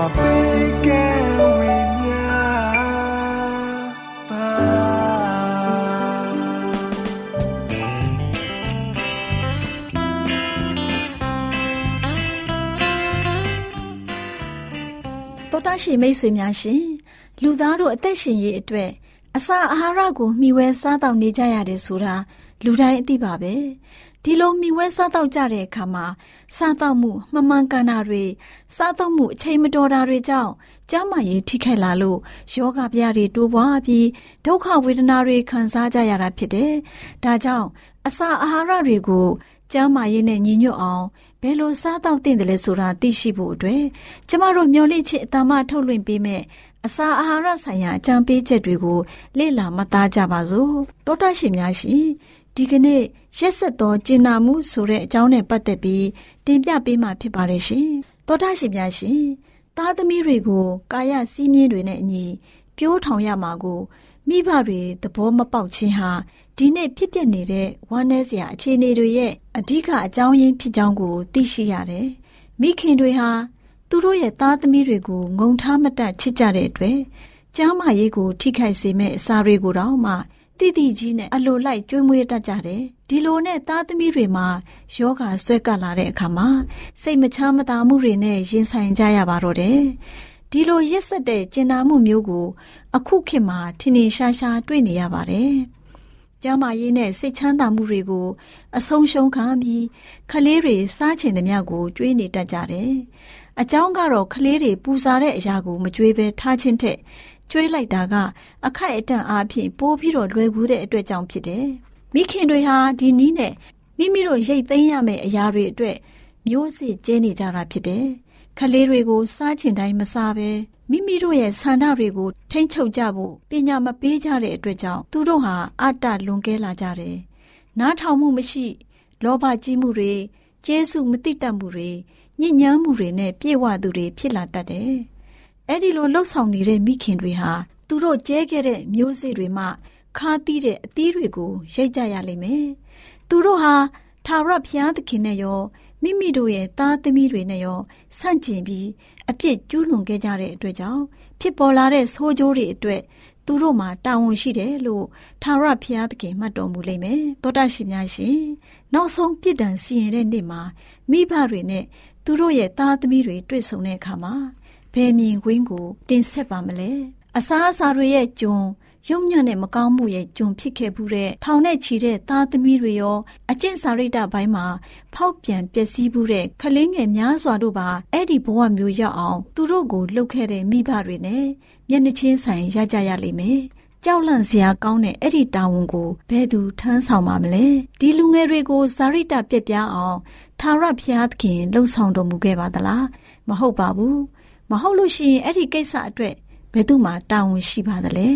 တောတရှိမိတ်ဆွေများရှင်လူသားတို့အသက်ရှင်ရေးအတွက်အစာအာဟာရကိုမျှဝဲစားတောက်နေကြရတယ်ဆိုတာလူတိုင်းအသိပါပဲ ဒီလိုမျှဝဲစားတောက်ကြတဲ့အခါမှာစားတောက်မှုမမှန်ကန်တာတွေစားတောက်မှုအချိန်မတော်တာတွေကြောင့်ကျန်းမာရေးထိခိုက်လာလို့ယောဂဗျာတွေတိုးပွားပြီးဒုက္ခဝေဒနာတွေခံစားကြရတာဖြစ်တယ်ဒါကြောင့်အစာအာဟာရတွေကိုကျန်းမာရေးနဲ့ညီညွတ်အောင်ဘယ်လိုစားတောက်သင့်တယ်လဲဆိုတာသိရှိဖို့အတွက်ကျမတို့မျှဝင့်ချစ်အတမထုတ်လွှင့်ပေးမယ်အစာအာဟာရဆိုင်ရာအကြံပေးချက်တွေကိုလေ့လာမှတ်သားကြပါစို့တောတရှင်များရှင် ဒီကနေ့ရက်ဆက်သောကျင်နာမှုဆိုတဲ့အကြောင်းနဲ့ပတ်သက်ပြီးတင်ပြပေးမှာဖြစ်ပါတယ်ရှင်တောတရှင်များရှင်သားသမီးတွေကိုကာယစည်းမျဉ်းတွေနဲ့အညီပြိုးထောင်ရမှာကိုမိဘတွေသဘောမပေါက်ခြင်းဟာဒီနေ့ဖြစ်ပျက်နေတဲ့ဝမ်းနည်းစရာအခြေအနေတွေရဲ့အဓိကအကြောင်းရင်းဖြစ်ကြောင်းကိုသိရှိရတယ်။မိခင်တွေဟာသူတို့ရဲ့သားသမီးတွေကိုငုံထားမတတ်ချစ်ကြတဲ့အတွက်ကျမ်းမာရေးကိုထိခိုက်စေမဲ့အစာတွေကိုတော့မှ တိတိကြီးနဲ့အလိုလိုက်ကျွေးမွေးတတ်ကြတယ်။ဒီလိုနဲ့သားသမီးတွေမှာယောဂဆွဲကပ်လာတဲ့အခါမှာစိတ်မချမ်းမသာမှုတွေနဲ့ရင်ဆိုင်ကြရပါတော့တယ်။ဒီလိုရက်ဆက်တဲ့ကျင်နာမှုမျိုးကို အခုခေတ်မှာထင်ထင်ရှားရှားတွေ့နေရပါတယ်။ကျမ်းမာရေးနဲ့စိတ်ချမ်းသာမှုတွေကို အဆုံးရှုံးခံပြီးခလေးတွေစားချင်သမျှကိုကျွေးနေတတ်ကြတယ်။အကြောင်းကတော့ခလေးတွေပူစားတဲ့အရာကိုမကျွေးဘဲထားခြင်းထက် ကျွေးလိုက်တာကအခိုက်အတန့်အားဖြင့်ပိုးပြီးတော့လွယ်ကူတဲ့အတွက်ကြောင့်ဖြစ်တယ်။မိခင်တွေဟာဒီနည်းနဲ့မိမိတို့ရိတ်သိမ်းရမယ့်အရာတွေအတွက်မျိုးစေ့ကျဲနေကြတာဖြစ်တယ်။ခလေးတွေကိုစားချင်တိုင်းမစားဘဲမိမိတို့ရဲ့ဆန္ဒတွေကိုထိမ့်ချုပ်ကြဖို့ပညာမပေးကြတဲ့အတွက်ကြောင့်သူတို့ဟာအတ္တလွန်ကဲလာကြတယ်။နားထောင်မှုမရှိ လောဘကြီးမှုတွေကျေးဇူးမတိတတ်မှုတွေညဉ့်ညမ်းမှုတွေနဲ့ပြည့်ဝသူတွေဖြစ်လာတတ်တယ်။ အဲ့ဒီလိုလှုပ်ဆောင်နေတဲ့မိခင်တွေဟာသူတို့ကျဲခဲ့တဲ့မျိုးစေ့တွေမှခါးသီးတဲ့အသီးတွေကိုရိတ်ကြရလိမ့်မယ်။သူတို့ဟာထာဝရဘုရားသခင်နဲ့ရောမိမိတို့ရဲ့သားသမီးတွေနဲ့ရောဆန့်ကျင်ပြီးအပြစ်ကျူးလွန်ခဲ့ကြတဲ့အတွက်ကြောင့်ဖြစ်ပေါ်လာတဲ့ဆိုးကျိုးတွေအတွက်သူတို့မှာတာဝန်ရှိတယ်လို့ထာဝရဘုရားသခင်မှတ်တော်မူလိမ့်မယ်။သောတာရှင်များရှင်နောက်ဆုံးပြစ်ဒဏ်စီရင်တဲ့နေ့မှာမိဘတွေနဲ့သူတို့ရဲ့သားသမီးတွေတွေ့ဆုံတဲ့အခါမှာ ဘယ်မြင်ကွင်းကို တင်ဆက်ပါမလဲ။အစားအစာတွေရဲ့ဂျွန်ရုံညံ့တဲ့မကောင်းမှုရဲ့ဂျုံဖြစ်ခဲ့မှုတဲ့ထောင်နဲ့ချီတဲ့သားသမီးတွေရောအကျင့်စာရိတ္တဘိုင်းမှာဖောက်ပြန်ပျက်စီးမှုတဲ့ခလင်းငယ်များစွာတို့ပါအဲ့ဒီဘဝမျိုးရောက်အောင်သူတို့ကိုလှုပ်ခဲ့တဲ့မိဘတွေနဲ့မျက်နှချင်းဆိုင်ရကြရလိမ့်မယ်။ကြောက်လန့်စရာကောင်းတဲ့အဲ့ဒီတာဝန်ကိုဘယ်သူထမ်းဆောင်ပါမလဲဒီလူငယ်တွေကိုဇာရိတပြက်ပြားအောင်သာရဖျားသခင်လှုံ့ဆော်တော်မူခဲ့ပါသလားမဟုတ်ပါဘူး မဟုတ်လို့ရှိရင်အဲ့ဒီကိစ္စအတွက်ဘယ်သူမှတာဝန်ရှိပါသလဲ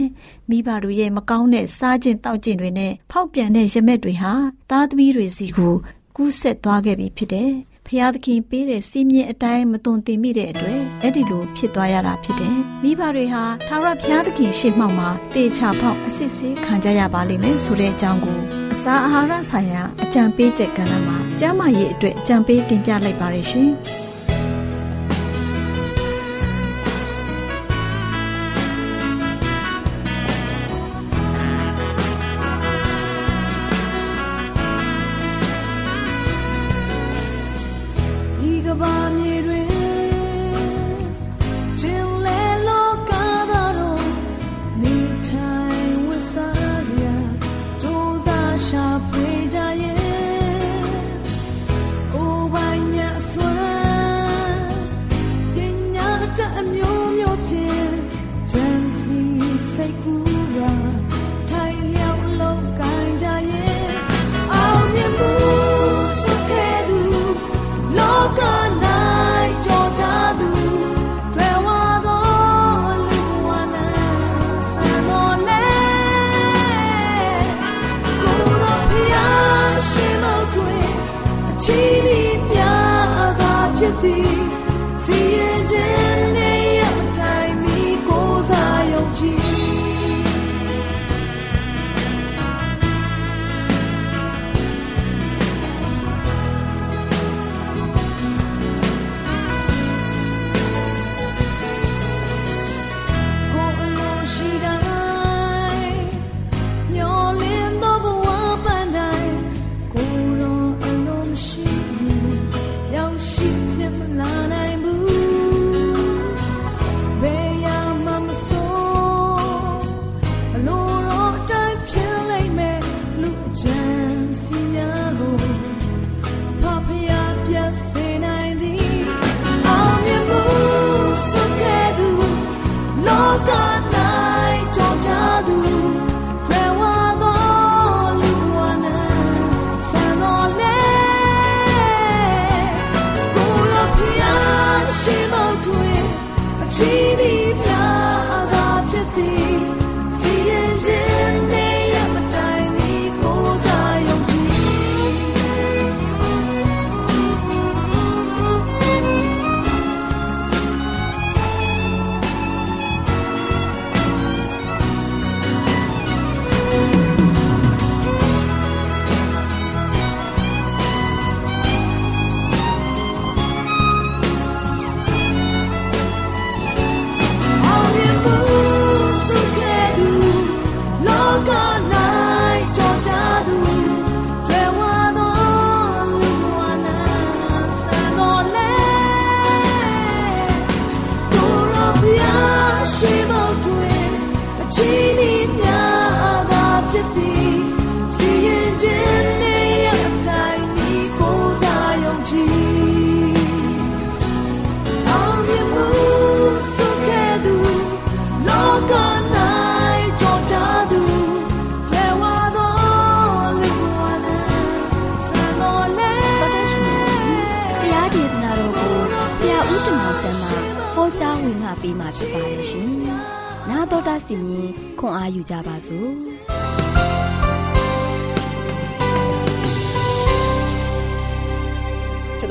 မိဘတို့ရဲ့မကောင်းတဲ့စားခြင်းတောက်ခြင်းတွေနဲ့ဖောက်ပြန်တဲ့ရမက်တွေဟာသားသမီးတွေစီကိုကူးဆက်သွားခဲ့ပြီဖြစ်တယ်ဖျားသခင်ပေးတဲ့စီးမြင်အတိုင်းမသွန်သင်မိတဲ့အတွက်အဲ့ဒီလိုဖြစ်သွားရတာဖြစ်တယ်။မိဘတွေဟာသာရဖျားသခင်ရှေ့မှောက်မှာတေချာဖောက်အစစ်ဆေးခံကြရပါလိမ့်မယ်ဆိုတဲ့အကြောင်းကိုအစာအာဟာရဆိုင်ရာအကြံပေးချက်ကဏ္ဍမှာကျန်းမာရေးအတွက်အကြံပေးတင်ပြလိုက်ပါရရှင်။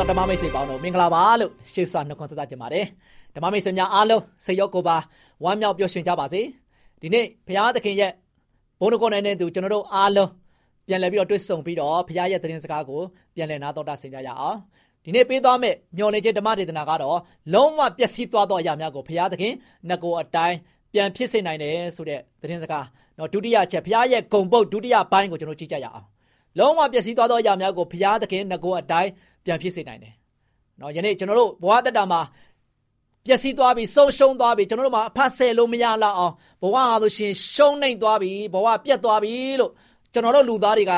တော်ဓမ္မမိတ်ဆွေပေါင်းတို့မင်္ဂလာပါလို့ရှေ့စွာနှုတ်ခွန်းဆက်သကြပါတယ်ဓမ္မမိတ်ဆွေများအားလုံးစိတ်ရောကိုယ်ပါဝမ်းမြောက်ပျော်ရွှင်ကြပါစေဒီနေ့ဘုရားသခင်ရဲ့ဘုန်းတော်ကိုယ်နဲ့တူကျွန်တော်တို့အားလုံးပြန်လည်ပြီးတော့တွေ့ဆုံပြီးတော့ဘုရားရဲ့သတင်းစကားကိုပြန်လည်နားတော်တာဆင်ကြရအောင်ဒီနေ့ပေးသွားမယ့်မျော်လင့်ခြင်းဓမ္မဒေသနာကတော့လုံးဝပျက်စီးသွားသောအရာများကိုဘုရားသခင်ငကိုအတိုင်းပြန်ဖြစ်စေနိုင်တယ်ဆိုတဲ့သတင်းစကားနော်ဒုတိယချက်ဘုရားရဲ့ဂုံပုတ်ဒုတိယပိုင်းကိုကျွန်တော်ကြည့်ကြရအောင် လုံးဝပျက်စီးသွားသောအရာများကိုဘုရားသခင်ငကိုအတိုင်းပြန်ဖြစ်စေနိုင်တယ်နော်ယနေ့ကျွန်တော်တို့ဘဝတက်တာမှာပျက်စီးသွားပြီဆုံးရှုံးသွားပြီကျွန်တော်တို့မှာအဖတ်ဆယ်လို့မရလောက်အောင်ဘဝဟာဆိုရှင်ရှုံးနှိမ်သွားပြီဘဝပြတ်သွားပြီလို့ကျွန်တော်တို့လူသားတွေက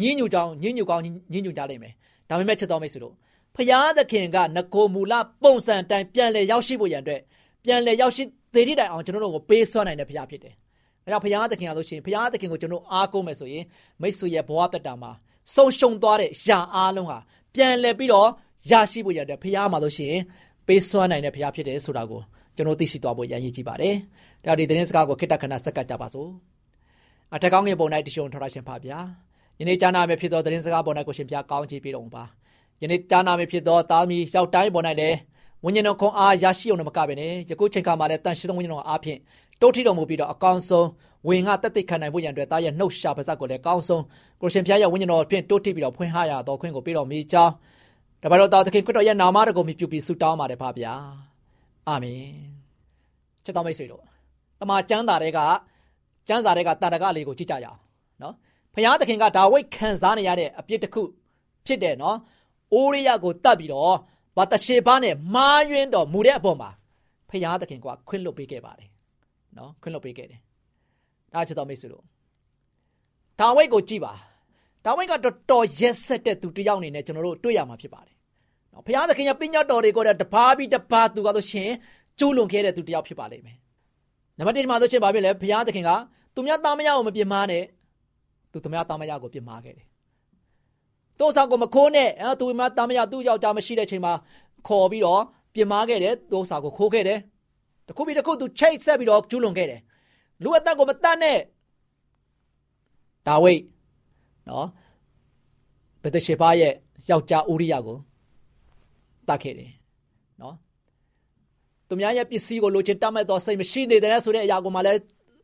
ညှဉ်းညူကြောင်းညှဉ်းညူကောင်းညှဉ်းညူကြလိမ့်မယ်ဒါပေမဲ့ချစ်တော်မိတ်ဆွေတို့ဖျားသခင်ကငကိုမူလပုံစံတိုင်းပြန်လဲရောက်ရှိဖို့ရန်အတွက်ပြန်လဲရောက်ရှိသေးတဲ့တိုင်အောင်ကျွန်တော်တို့ကိုပေးစွမ်းနိုင်တဲ့ဖျားဖြစ်တယ်။ အဲကြောင့်ဖျားသခင်ကလို့ရှိရင်ဖျားသခင်ကိုကျွန်တော်အားကိုးမယ်ဆိုရင်မိတ်ဆွေရဲ့ဘဝတက်တာမှာဆုံးရှုံးသွားတဲ့ယာအားလုံးဟာပြန်လဲပြီးတော့ရရှိဖို့ရတဲ့ဖျားမှာလို့ရှိရင်ပေးစွမ်းနိုင်တဲ့ဖျားဖြစ်တယ်ဆိုတာကိုကျွန်တော်သိရှိသွားဖို့ရည်ရည်ကြည့်ပါတယ်။ဒါဒီသတင်းစကားကိုခိတ္တခဏစက္ကပ်ကြပါစို့။အထက်ကောင်းငယ်ပုံ၌တရှုံထော်ရရှင်ပါဗျာ။ယနေ့ကြားနာမယ်ဖြစ်သောသတင်းစကားပေါ်၌ကိုရှင်ပြကောင်းချီးပေးတော်မူပါ။ယနေ့ကြားနာမဖြစ်သောသားသမီးရောက်တိုင်းပေါ်၌လည်းဝိညာဉ်တော်ခွန်အားရရှိအောင်မကဘဲနဲ့ယခုချိန်ခါမှာလည်းတန်ရှိသောဝိညာဉ်တော်အားဖြင့် တိုးထီတော်မူပြီးတော့အကောင်းဆုံးဝင်ငါတက်တက်ခံနိုင်ဖို့ရန်အတွက်သားရဲ့နှုတ်ရှာပါဇက်ကိုလည်းအကောင်းဆုံးကိုရှင်ဖျားရဲ့ဝိညာဉ်တော်ဖြင့်တိုးထီပြီးတော့ဖွင့်ဟရတော်ခွင့်ကိုပေးတော်မူကြောင်းတပါတော်သားသခင်ခရစ်တော်ရဲ့နာမတော်ကိုမြှုပ်ပြီးဆုတောင်းပါတယ်ဖပါဗျာအာမင်ချစ်တော်မိတ်ဆွေတို့တမန်ကျမ်းစာတွေကကျမ်းစာတွေကတန်တကလေးကိုကြည့်ကြရအောင်နော်ဖခင်သခင်ကဒါဝိတ်ခံစားနေရတဲ့အပြစ်တစ်ခုဖြစ်တယ်နော်အိုရိယကိုတတ်ပြီးတော့ဘာတရှေဘာနဲ့မာယွင်းတော်မူတဲ့အပေါ်မှာဖခင်သခင်ကခွင့်လွှတ်ပေးခဲ့ပါတယ် နော်ခွင့်လွှတ်ပေးခဲ့တယ်ဒါချစ်တော်မိတ်ဆွေတို့ဒါဝိတ်ကိုကြည့်ပါဒါဝိတ်ကတော်တော်ရက်ဆက်တဲ့သူတယောက်အနေနဲ့ကျွန်တော်တို့တွေ့ရမှာဖြစ်ပါတယ်နော်ဖခင်သခင်ရဲ့ပညာတော်တွေကိုတပါးပြီးတပါးသူကဆိုရှင်ကျူးလွန်ခဲ့တဲ့သူတယောက်ဖြစ်ပါလိမ့်မယ်နံပါတ်1ဒီမှာဆိုရှင်ဘာဖြစ်လဲဖခင်သခင်ကသူများသားမယားကိုမပြစ်မှားနဲ့သူသူများသားမယားကိုပြစ်မှားခဲ့တယ်။တိုးဆောင်ကိုမခိုးနဲ့အဲသူမသားမယားသူ့ယောက်ျားမရှိတဲ့ချိန်မှာခေါ်ပြီးတော့ပြစ်မှားခဲ့တယ်တိုးဆောင်ကိုခိုးခဲ့တယ်။ တခုပြီးတခုသူချိတ်ဆက်ပြီးတော့ကျူးလွန်ခဲ့တယ်။လူအသက်ကိုမတတ်နဲ့ဒါဝိတ်နော်ဘက်တရှေဘာရဲ့ယောက်ျားဥရိယကိုတတ်ခဲ့တယ်နော်သူများရဲ့ပစ္စည်းကိုလိုချင်တတ်မဲ့တော့စိတ်မရှိနေတဲ့ဆိုတဲ့အရာကိုမှလည်း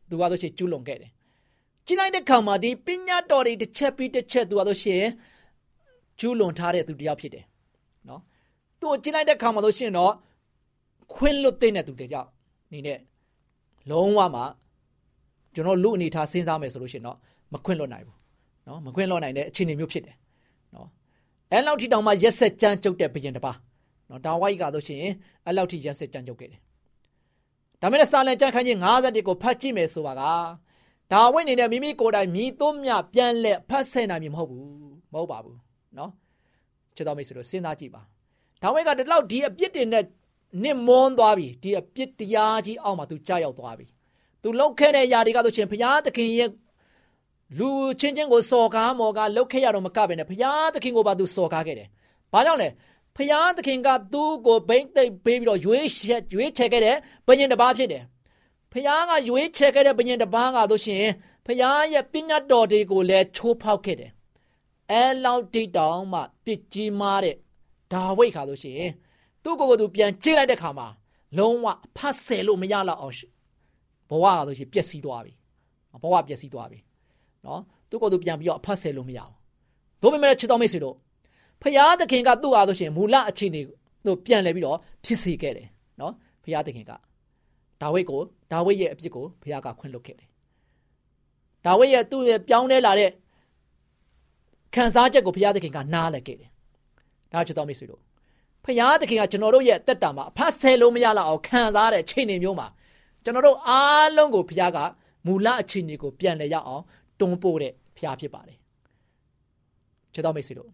သူကဆိုရှင်ကျူးလွန်ခဲ့တယ်။ကြီးလိုက်တဲ့ခါမှာဒီပညာတော်တွေတစ်ချက်ပြီးတစ်ချက်သူကဆိုရှင်ကျူးလွန်ထားတဲ့သူတယောက်ဖြစ်တယ်။နော်။သူ့ကိုကြီးလိုက်တဲ့ခါမှာဆိုရှင်တော့ခွင်းလွတ်တဲ့သူတယောက် နေနဲ့လုံးဝမှကျွန်တော်လူအနေထားစဉ်းစားမယ်ဆိုလို့ရှင်တော့မခွင့်လွတ်နိုင်ဘူး။နော်မခွင့်လွတ်နိုင်တဲ့အခြေအနေမျိုးဖြစ်တယ်။နော်။အဲလောက်ထိတောင်မှရက်ဆက်ကြမ်းကြုတ်တဲ့ဘယင်တစ်ပါး။နော်ဒါဝိုက်ကတော့ရှင်အဲလောက်ထိရက်ဆက်ကြမ်းကြုတ်ခဲ့တယ်ဒါမဲ့စာလံကြံခန်းကြီး51ကိုဖတ်ကြည့်မယ်ဆိုပါကဒါဝိတ်နေတဲ့မိမိကိုယ်တိုင်မြည်သွမြပြန်လက်ဖတ်ဆင်နိုင်မည်မဟုတ်ဘူးမဟုတ်ပါဘူးเนาะချစ်တော်မိတ်ဆွေတို့စဉ်းစားကြည့်ပါဒါဝိတ်ကဒီလောက်ဒီအပြစ်တွေနဲ့ နစ်မွန်းသွားပြီဒီအပြစ်တရားကြီးအောက်မှာသူကြာရောက်သွားပြီသူလောက်ခဲ့တဲ့ຢာတွေကဆိုရှင်ဘုရားသခင်ရဲ့လူချင်းချင်းကိုစော်ကားမော်ကားလောက်ခဲ့ရတော့မကပဲနဲ့ဘုရားသခင်ကိုပါသူစော်ကားခဲ့တယ်ဘာကြောင့်လဲဖျားသခင်ကသူ့ကိုဘိမ့်သိပ်ပေးပြီးတော့ရွေးချက်ရွေးချယ်ခဲ့တဲ့ဘုရင်တစ်ပါးဖြစ်တယ်။ဖျားကရွေးချယ်ခဲ့တဲ့ဘုရင်တစ်ပါးကဆိုရှင်ဖျားရဲ့ပညာတော်တွေကိုလည်းချိုးဖောက်ခဲ့တယ်။အဲလောက်တိတောင်မှပြစ်ကြီးမားတဲ့ဒါဝိတ်ခါဆိုရှင် သူ့ကိုယ်ကိုသူပြန်ကြည့်လိုက်တဲ့ခါမှာလုံးဝဖတ်ဆယ်လို့မရတော့အောင်ဘဝကဆိုရှင်ပျက်စီးသွားပြီ။ဘဝပျက်စီးသွားပြီ။နော်သူ့ကိုယ်သူပြန်ပြီးတော့အဖတ်ဆယ်လို့မရအောင်။တို့ပေမဲ့ချစ်တော်မိတ်ဆွေတို့ဖရာသခင်ကသူ့အားဆိုရှင်မူလအခြေအနေတို့ပြန်လဲပြီးတော့ဖြစ်စေခဲ့တယ်နော်ဖရာသခင်ကဒါဝိဒ်ကိုဒါဝိဒ်ရဲ့အပြစ်ကိုဖရာကခွင့်လွှတ်ခဲ့တယ်ဒါဝိဒ်ရဲ့သူ့ရဲ့ပြောင်းလဲလာတဲ့ခံစားချက်ကိုဖရာသခင်ကနားလည်ခဲ့တယ်ဒါချစ်တော်မိတ်ဆွေတို့ ဖရာသခင်ကကျွန်တော်တို့ရဲ့တက်တာမှာအဖတ်ဆယ်လို့မရလောက်အောင်ခံစားတဲ့အခြေအနေမျိုးမှာကျွန်တော်တို့အားလုံးကိုဖရာကမူလအခြေအနေကိုပြန်လဲရအောင်တွန်းပို့တဲ့ဖရာဖြစ်ပါတယ်ချစ်တော်မိတ်ဆွေတို့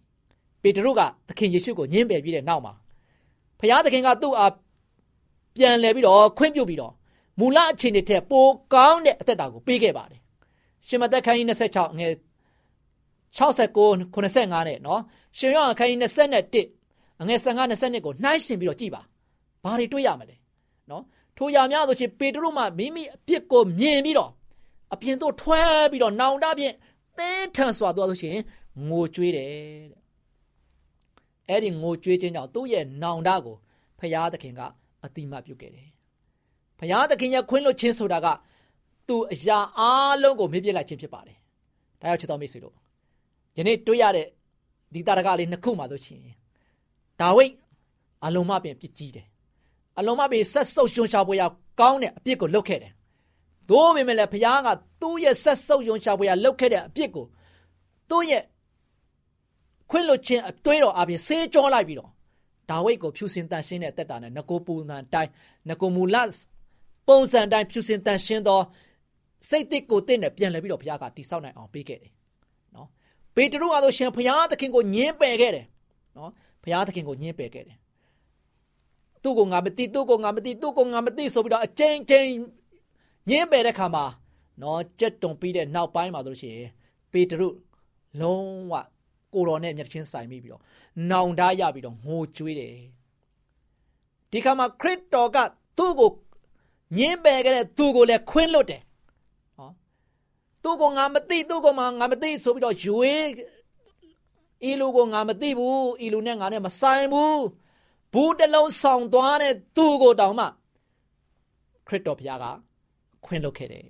ပေတရုကသခင်ယေရှုကိုညှင်းပယ်ပြီးတဲ့နောက်မှာဖခင်သခင်ကသူ့အားပြန်လဲပြီးတော့ခွင့်ပြုပြီးတော့မူလအခြေအနေထက်ပိုကောင်းတဲ့အသက်တာကိုပေးခဲ့ပါတယ်ရှင်မသက်ခန်းကြီး26ငယ်69 85နဲ့နော်ရှင်ယောဟန်ခန်းကြီး21 အငယ်15 22ကိုနှိုင်းရှင်ပြီးတော့ကြည်ပါဘာတွေတွေ့ရမလဲနော်ထိုရာများဆိုချင်ပေတရုမှမိမိအပြစ်ကိုမြင်ပြီးတော့အပြင်သို့ထွဲပြီးတော့နောင်တဖြင့်သင်းထန်စွာသွားလို့ရှိရင်ငိုကြွေးတယ်တဲ့အဲ့ဒီငိုကြွေးခြင်းကြောင့်သူ့ရဲ့နောင်တကိုဖရာသခင်ကအတိမပြုခဲ့တယ်။ဖရာသခင်ရဲ့ခွင့်လွှတ်ခြင်းဆိုတာကသူ့အရာအားလုံးကိုမေ့ပြစ်လိုက်ခြင်းဖြစ်ပါတယ်။ဒါကြောင့်ချစ်တော်မိတ်ဆွေတို့ယနေ့တွေ့ရတဲ့ဒီတာရကလေးနှစ်ခုမှတို့ရှင် ဒါဝိဒ်အလုံးမပင်ပြစ်ကြီးတယ်။အလုံးမပင်ဆက်ဆုပ်ရွှန်ရှားပွဲရကောင်းတဲ့အပြစ်ကိုလုပ်ခဲ့တယ်။သို့ပေမဲ့လည်းဖရာကသူ့ရဲ့ဆက်ဆုပ်ရွှန်ရှားပွဲရလုပ်ခဲ့တဲ့အပြစ်ကိုသူ့ရဲ့ခွင့်လွတ်ခြင်းအတွေးတော်အပြင်ဆေးကြောလိုက်ပြီးတော့ဒါဝိဒ်ကိုဖြူစင်တန်ရှင်းတဲ့တက်တာနဲ့ငကိုပူနန်တိုင်းငကိုမူလပုံစံတိုင်းဖြူစင်တန်ရှင်းသောစိတ်တစ်ကိုတင့်နဲ့ပြန်လဲပြီးတော့ဘုရားကတိဆောက်နိုင်အောင်ပေးခဲ့တယ်နော်ပေတရုအားလို့ရှင်ဘုရားသခင်ကိုညင်းပယ်ခဲ့တယ်နော် ဘုရားသခင်ကိုညင်းပယ်ခဲ့တယ်သူ့ကိုငါမသိသူ့ကိုငါမသိသူ့ကိုငါမသိဆိုပြီးတော့အချိန်ချင်းညင်းပယ်တဲ့ခါမှာနော်ကြက်တုံပြီးတဲ့နောက်ပိုင်းမှာဆိုလို့ရှိရင်ပေတရုလုံးဝကိုတော်နဲ့မျက်ချင်းဆိုင်မိပြီးတော့နောင်တရပြီးတော့ငိုကြွေးတယ်ဒီခါမှာခရစ်တော်ကသူ့ကိုညင်းပယ်ခဲ့တဲ့သူ့ကိုလည်းခွင်းလွတ်တယ်ဟောသူ့ကိုငါမသိသူ့ကိုမှငါမသိဆိုပြီးတော့ရွေး ဤလူကိုငါမသိဘူးဤလူနဲ့ငါနဲ့မဆိုင်ဘူးဘူးတလုံးဆောင်သွားတဲ့သူ့ကိုတောင်မှခရစ်တော်ဘုရားကခွင့်လွှတ်ခဲ့တယ်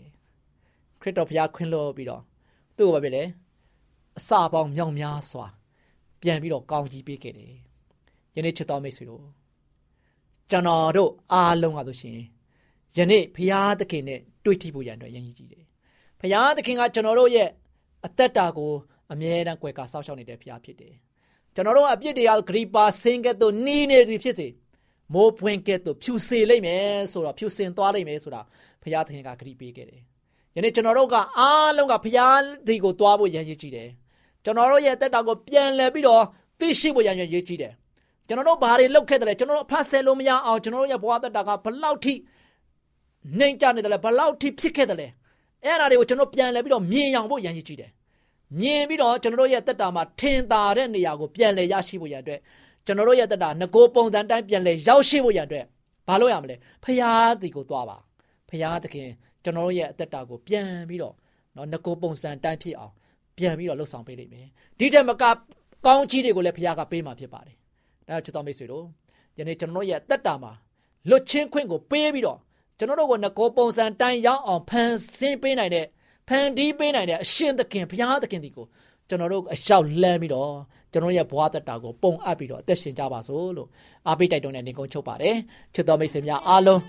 ခရစ်တော်ဘုရားခွင့်လွှတ်ပြီးတော့သူ့ကိုဘာဖြစ်လဲအစာပေါင်းမြောက်များစွာ ပြန်ပြီးတော့ကောင်းကြီးပေးခဲ့တယ်ယနေ့ချစ်တော်မိတ်ဆွေတို့ကျွန်တော်တို့အားလုံးကဆိုရှင်ယနေ့ဘုရားသခင်နဲ့တွေ့ထိဖို့ရန်အတွက်ရည်ရည်ကြည့်တယ်ဘုရားသခင်ကကျွန်တော်တို့ရဲ့အသက်တာကို အမြဲတမ်းကြွယ်ကာစောင့်ရှောက်နေတဲ့ဘုရားဖြစ်တယ်ကျွန်တော်တို့အပြစ်တရားဂရိပါစင်ကဲ့သို့နီးနေသည်ဖြစ်စေမိုးပွင့်ကဲ့သို့ဖြူစေလိမ့်မယ်ဆိုတော့ဖြူစင်သွားလိမ့်မယ်ဆိုတာဘုရားသခင်ကဂရိပေးခဲ့တယ်ယနေ့ကျွန်တော်တို့ကအားလုံးကဘုရားဒီကိုသွားဖို့ရည်ရည်ကြည့်တယ်ကျွန်တော်တို့ရဲ့တက်တာကိုပြန်လဲပြီးတော့သိရှိဖို့ရည်ရည်ကြည့်တယ်ကျွန်တော်တို့ဘာတွေလုပ်ခဲ့တယ်လဲကျွန်တော်တို့အဖတ်ဆယ်လို့မရအောင်ကျွန်တော်တို့ရဲ့ဘဝတက်တာကဘလောက်ထိနှိမ်ကြနေတယ်လဲဘလောက်ထိဖြစ်ခဲ့တယ်လဲအဲ့အရာတွေကိုကျွန်တော်ပြန်လဲပြီးတော့မြင်အောင်ဖို့ရည်ရည်ကြည့်တယ် မြင်ပြီးတော့ကျွန်တော်တို့ရဲ့တက်တာမှာထင်သာတဲ့နေရာကိုပြန်လဲရရှိဖို့ရန်အတွက်ကျွန်တော်တို့ရဲ့တက်တာငကိုပုံစံတိုင်းပြန်လဲရောက်ရှိဖို့ရန်အတွက်ဘာလို့ရမလဲဖရာဒီကိုသွားပါဖရာသခင်ကျွန်တော်တို့ရဲ့အသက်တာကိုပြန်ပြီးတော့နော်ငကိုပုံစံတိုင်းဖြစ်အောင်ပြန်ပြီးတော့လှုပ်ဆောင်ပေးလိမ့်မယ်ဒီတက်မကကောင်းကြီးတွေကိုလည်းဖရာကပေးမှာဖြစ်ပါတယ်ဒါချစ်တော်မိတ်ဆွေတို့ယနေ့ကျွန်တော်တို့ရဲ့အသက်တာမှာလွတ်ချင်းခွင့်ကိုပေးပြီးတော့ကျွန်တော်တို့ကိုငကိုပုံစံတိုင်းရောက်အောင်ဖန်ဆင်းပေးနိုင်တဲ့ ဖန်တီးပေးနိုင်တဲ့အရှင်သခင်ဘုရားသခင်ဒီကိုကျွန်တော်တို့အလျှောက်လမ်းပြီးတော့ကျွန်တော်ရဲ့ဘဝတက်တာကိုပုံအပ်ပြီးတော့အသက်ရှင်ကြပါစို့လို့အားပေးတိုက်တွန်းတဲ့နေကုန်းချုပ်ပါတယ်ချစ်တော်မိတ်ဆွေများအားလုံး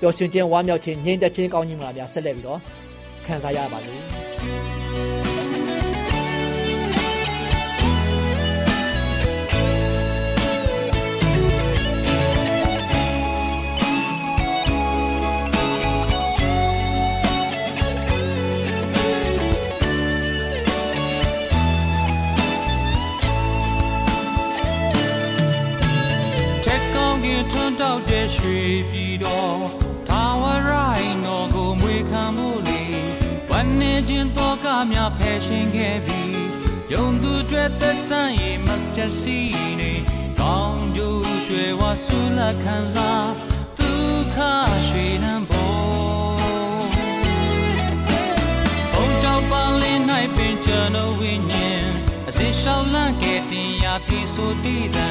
ပျော်ရွှင်ခြင်းဝမ်းမြောက်ခြင်းငြိမ်သက်ခြင်းကောင်းကြီးမလားများဆက်လက်ပြီးတော့ခံစားရပါလိမ့် ထွန်းတောက်တဲ့ရွှေပြည်တော်ထာဝရိုင်းတော်ကိုမွေခံမှုလေဝမ်းနေခြင်းတော့ကများဖယ်ရှင်ခဲ့ပြီးယုံသူတွေသက်ဆိုင်ရင်မပြတ်စီနေကောင်းကျိုးကျွယ်ဝဆူလက်ခံစားဒုက္ခရွှေနှံပေါ်ဘုံကြောင့်ပန်းလေး၌ပင်ကျွန်တော်ဝိညာဉ်အစင်ရှောင်းလန့်ခဲ့တင်ရာတိဆိုတည်တံ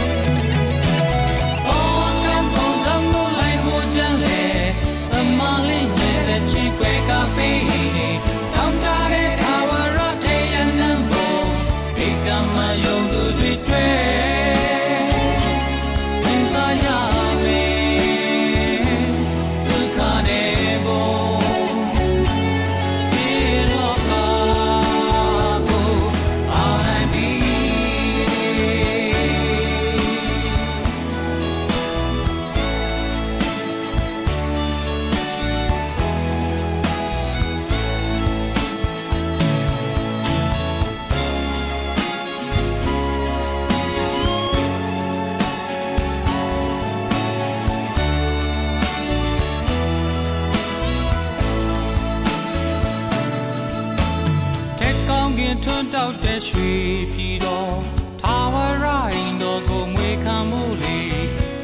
ရွှေပြည်တော်ထာဝရိုင်းတော်ကိုမွေခံမှုလေ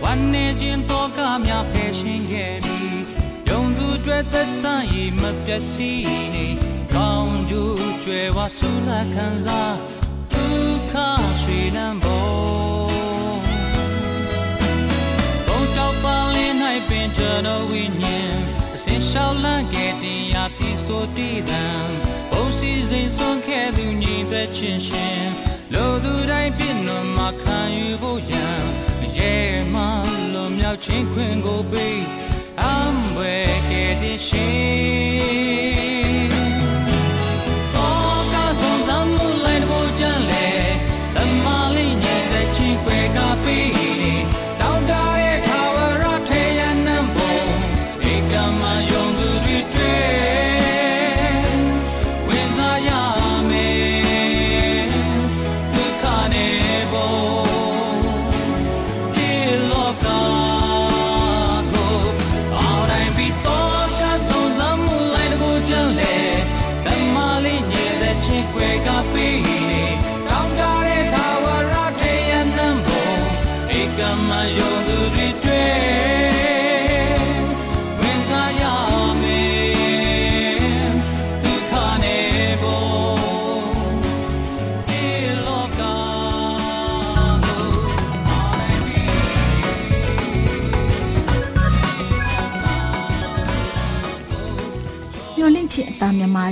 ဝမ်းနေခြင်းတော့ကများဖယ်ရှင်ခဲ့ပြီးယုံသူတွေသက်ဆိုင်ရင်မပြတ်စီနေကောင်းကျိုးကျွယ်ဝဆူလာခံစားဒုက္ခရွှေလန်းပေါ်ဘုံတောက်ပါလင်း၌ပင်ကျွန်တော်ဝိညာဉ်အစင်ရှောင်းလန့်ခဲ့တင်ရာတိဆိုတည်တံ စီစဉ်ဆုံးခဲ့သူညီသက်ချင်းရှင်လိုသူတိုင်းပြည့်နှံမှာခံယူဖို့ရန်ရဲမှလွန်မြောက်ခြင်းခွင့်ကိုပေးအံွယ်ခဲ့တဲ့ရှင်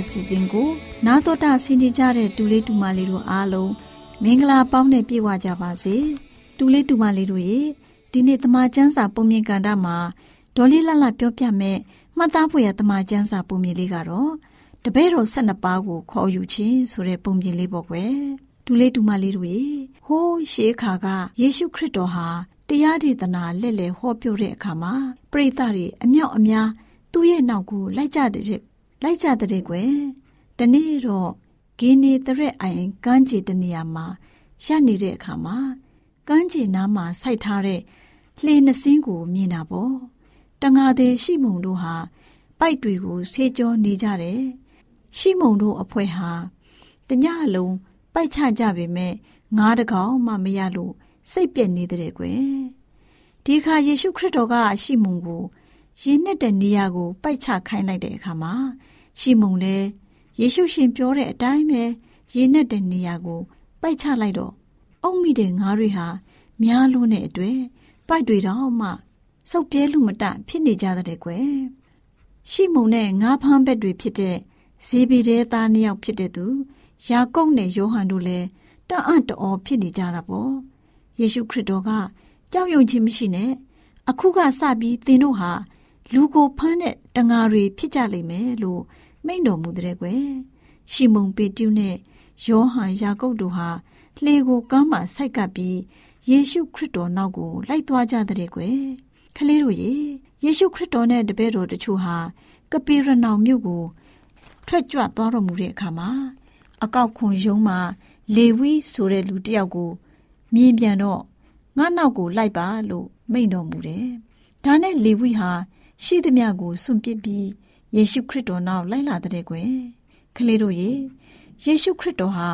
အစီအစဉ်ကိုနာတော်တာဆင်ကြတဲ့တူလေးတူမလေးတို့အားလုံးမင်္ဂလာပေါင်းနဲ့ပြည့်ဝကြပါစေတူလေးတူမလေးတို့ရေဒီနေ့တမချန်းစာပုံမြင်ကန်တာမှာဒေါ်လေးလှလှပြောပြမဲ့မှတ်သားဖို့ရတမချန်းစာပုံမြင်လေးကတော့တပည့်တော်၁၂ပါးကိုခေါ်ယူခြင်းဆိုတဲ့ပုံမြင်လေးပေါ့ကွယ်တူလေးတူမလေးတို့ရေဟိုးရှေးခါကယေရှုခရစ်တော်ဟာတရားဒေသနာလက်လေဟောပြောတဲ့အခါမှာပရိသတ်တွေအမြောက်အများသူ့ရဲ့နောက်ကိုလိုက်ကြတဲ့ လိုက်ကြတဲ့ကွယ်တနေ့တော့ဂင်းနေတရက်အိုင်ကမ်းခြေတနေရာမှာရပ်နေတဲ့အခါမှာကမ်းခြေနားမှာစိုက်ထားတဲ့လှေနှစင်းကိုမြင်တာပေါ့တငါသေးရှိမုံတို့ဟာပိုက်တွေကိုဆေးကြောနေကြတယ်ရှိမုံတို့အဖွဲဟာတညလုံးပိုက်ချကြပေမဲ့ငါးတကောင်မှမရလို့စိတ်ပြက်နေတဲ့ကွယ်ဒီအခါယေရှုခရစ်တော်ကရှိမုံကိုရင်းနဲ့တဲ့နေရာကိုပိုက်ချခိုင်းလိုက်တဲ့အခါမှာ ရှိမုံလည်းယေရှုရှင်ပြောတဲ့အတိုင်းပဲရင်းနဲ့တဲ့နေရာကို ပိုက်ချလိုက်တော့အုံမိတဲ့ငါးတွေဟာများလို့နဲ့အတွေ့ပိုက်တွေတော့မှစုပ်ပြဲလူမတဖြစ်နေကြတဲ့ကွယ်ရှိမုံနဲ့ငါးဖမ်းဘက်တွေဖြစ်တဲ့ဇေဘီတဲသားနှစ်ယောက်ဖြစ်တဲ့သူယာကုပ်နဲ့ယောဟန်တို့လည်းတအံ့တော်ဖြစ်နေကြတာပေါ့ယေရှုခရစ်တော်ကကြောက်ရွံ့ခြင်းမရှိနဲ့အခုကစပြီးသင်တို့ဟာလူကိုဖမ်းတဲ့တငါတွေဖြစ်ကြလိမ့်မယ်လို့ မိန့်တော်မူတဲ့ကွယ်ရှီမုန်ပေတုနဲ့ယောဟန်ယာကုပ်တို့ဟာလှေကိုကမ်းမှာဆိုက်ကပ်ပြီးယေရှုခရစ်တော်နောက်ကိုလိုက်သွားကြတဲ့ကွယ်ကလေးတို့ရေယေရှုခရစ်တော်နဲ့တပည့်တော်တို့ဟာကပေရနောင်မြို့ကိုထွက်ကြွသွားတော်မူတဲ့အခါမှာအကောက်ခွန်ယုံမှာလေဝီဆိုတဲ့လူတစ်ယောက်ကိုမြင်ပြန်တော့ငါနောက်ကိုလိုက်ပါလို့မိန့်တော်မူတယ်။ဒါနဲ့လေဝိဟာရှိသမျှကိုစွန့်ပစ်ပြီး ယေရှုခရစ်တော်နောက်လိုက်လာတဲ့ကွယ်။ကလေးတို့ရေယေရှုခရစ်တော်ဟာ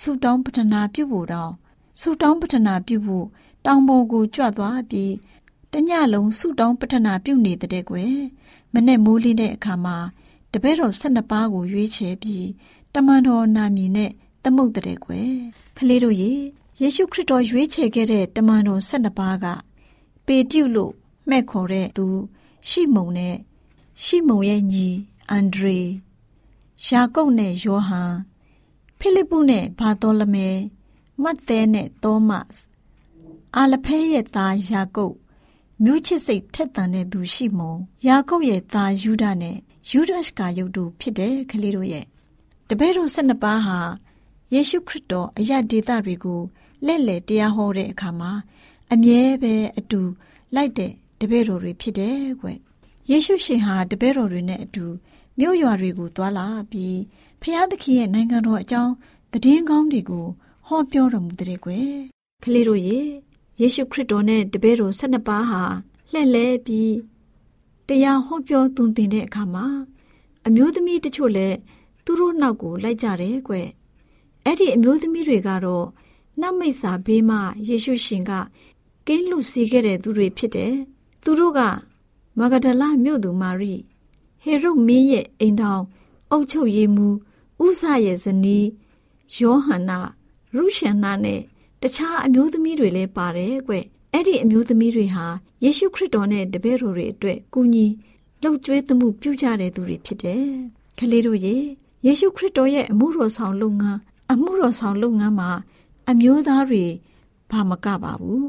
ဆုတောင်းပတနာပြုဖို့တော့ဆုတောင်းပတနာပြုဖို့တောင်ပေါ်ကိုကြွသွားပြီးတညလုံးဆုတောင်းပတနာပြုနေတဲ့ကွယ်။မနဲ့မိုးလင်းတဲ့အခါမှာတပည့်တော်၁၂ပါးကိုရွေးချယ်ပြီးတမန်တော်နာမည်နဲ့သမုတ်တဲ့ကွယ်။ကလေးတို့ရေယေရှုခရစ်တော်ရွေးချယ်ခဲ့တဲ့တမန်တော်၁၂ပါးကပေတျုလို့မှဲ့ခေါ်တဲ့သူရှိမုံနဲ့ ရှိမုံရဲ့ညီအန်ဒရေယာကုပ်နဲ့ယောဟန်ဖိလိပ္ပုနဲ့ဘာသောလမဲမတ်သဲနဲ့သောမတ်အာလဖဲရဲ့သားယာကုပ်မြို့ချစ်စိတ်ထက်သန်တဲ့သူရှိမုံယာကုပ်ရဲ့သားယူဒနဲ့ယူဒရှ်ကာယုတ်တို့ဖြစ်တဲ့ကလေးတို့ရဲ့တပည့်တော်၁၂ပါးဟာယေရှုခရစ်တော်အရဒေတာတွေကိုလက်လက်တရားဟောတဲ့အခါမှာအမြဲပဲအတူလိုက်တဲ့တပည့်တော်တွေဖြစ်တယ်ကွ ယေရှုရှင်ဟာတပည့်တော်တွေနဲ့အတူမြို့ရွာတွေကိုသွားလာပြီးဖျားသခင်ရဲ့နိုင်ငံတော်အကြောင်းသတင်းကောင်းတွေကိုဟောပြောတော်မူတဲ့ကွယ်ကလေးတို့ရေယေရှုခရစ်တော်နဲ့တပည့်တော်၁၂ပါးဟာလှည့်လဲပြီးတရားဟောပြောသွန်သင်တဲ့အခါမှာအမျိုးသမီးတချို့လည်းသူတို့နောက်ကိုလိုက်ကြတယ်ကွအဲ့ဒီအမျိုးသမီးတွေကတော့နတ်မိတ်စာဘေးမှယေရှုရှင်ကကင်းလွတ်စေခဲ့တဲ့သူတွေဖြစ်တယ်။သူတို့က မဂဒလမြို့သူမာရိဟေရုမင်းရဲ့အိမ်ထောင်အုပ်ချုပ်ရေးမှူးဥဆရဲ့ဇနီးယောဟန္နာရုရှင်နာနဲ့တခြားအမျိုးသမီးတွေလည်းပါတယ်ကွ။အဲ့ဒီအမျိုးသမီးတွေဟာယေရှုခရစ်တော်နဲ့တပည့်တော်တွေအတွက်ကူညီလှုပ်ကြွေးမှုပြုကြတဲ့သူတွေဖြစ်တယ်။ကလေးတို့ရေယေရှုခရစ်တော်ရဲ့အမှုတော်ဆောင်လုပ်ငန်းအမှုတော်ဆောင်လုပ်ငန်းမှာအမျိုးသားတွေဘာမကပါဘူး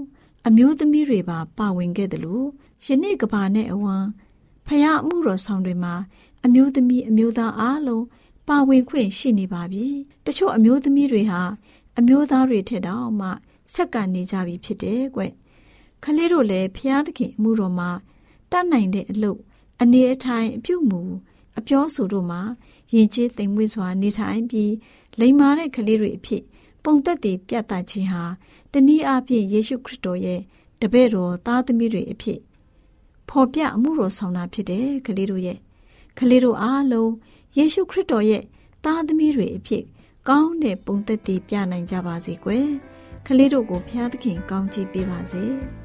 အမျိုးသမီးတွေပါပါဝင်ခဲ့တယ်လို့ ယနေ့ကဘာနဲ့အဝံဖယားအမှုတော်ဆောင်တွေမှာအမျိုးသမီးအမျိုးသားအားလုံးပါဝင်ခွင့်ရှိနေပါပြီတချို့အမျိုးသမီးတွေဟာအမျိုးသားတွေထက်တောင်မှဆက်ကန်နေကြပြီဖြစ်တယ်ကွခလေးတို့လည်းဖျားသခင်အမှုတော်မှာတတ်နိုင်တဲ့အလုပ်အနေအထိုင်အပြုမူအပြောဆိုတို့မှာယဉ်ကျေးသိမ်မွေ့စွာနေထိုင်ပြီးလိမ္မာတဲ့ကလေးတွေအဖြစ် ပုံသက်တည်ပြသခြင်းဟာတနည်းအားဖြင့်ယေရှုခရစ်တော်ရဲ့တပည့်တော်သားသမီးတွေအဖြစ် ဖော်ပြအမှုတော်ဆောင်တာဖြစ်တယ်ကလေးတို့ရဲ့ကလေးတို့အားလုံးယေရှုခရစ်တော်ရဲ့သားသမီးတွေအဖြစ်ကောင်းတဲ့ပုံသက်တည်ပြနိုင်ကြပါစေကွယ်ကလေးတို့ကိုဖျားသခင်ကောင်းချီးပေးပါစေ။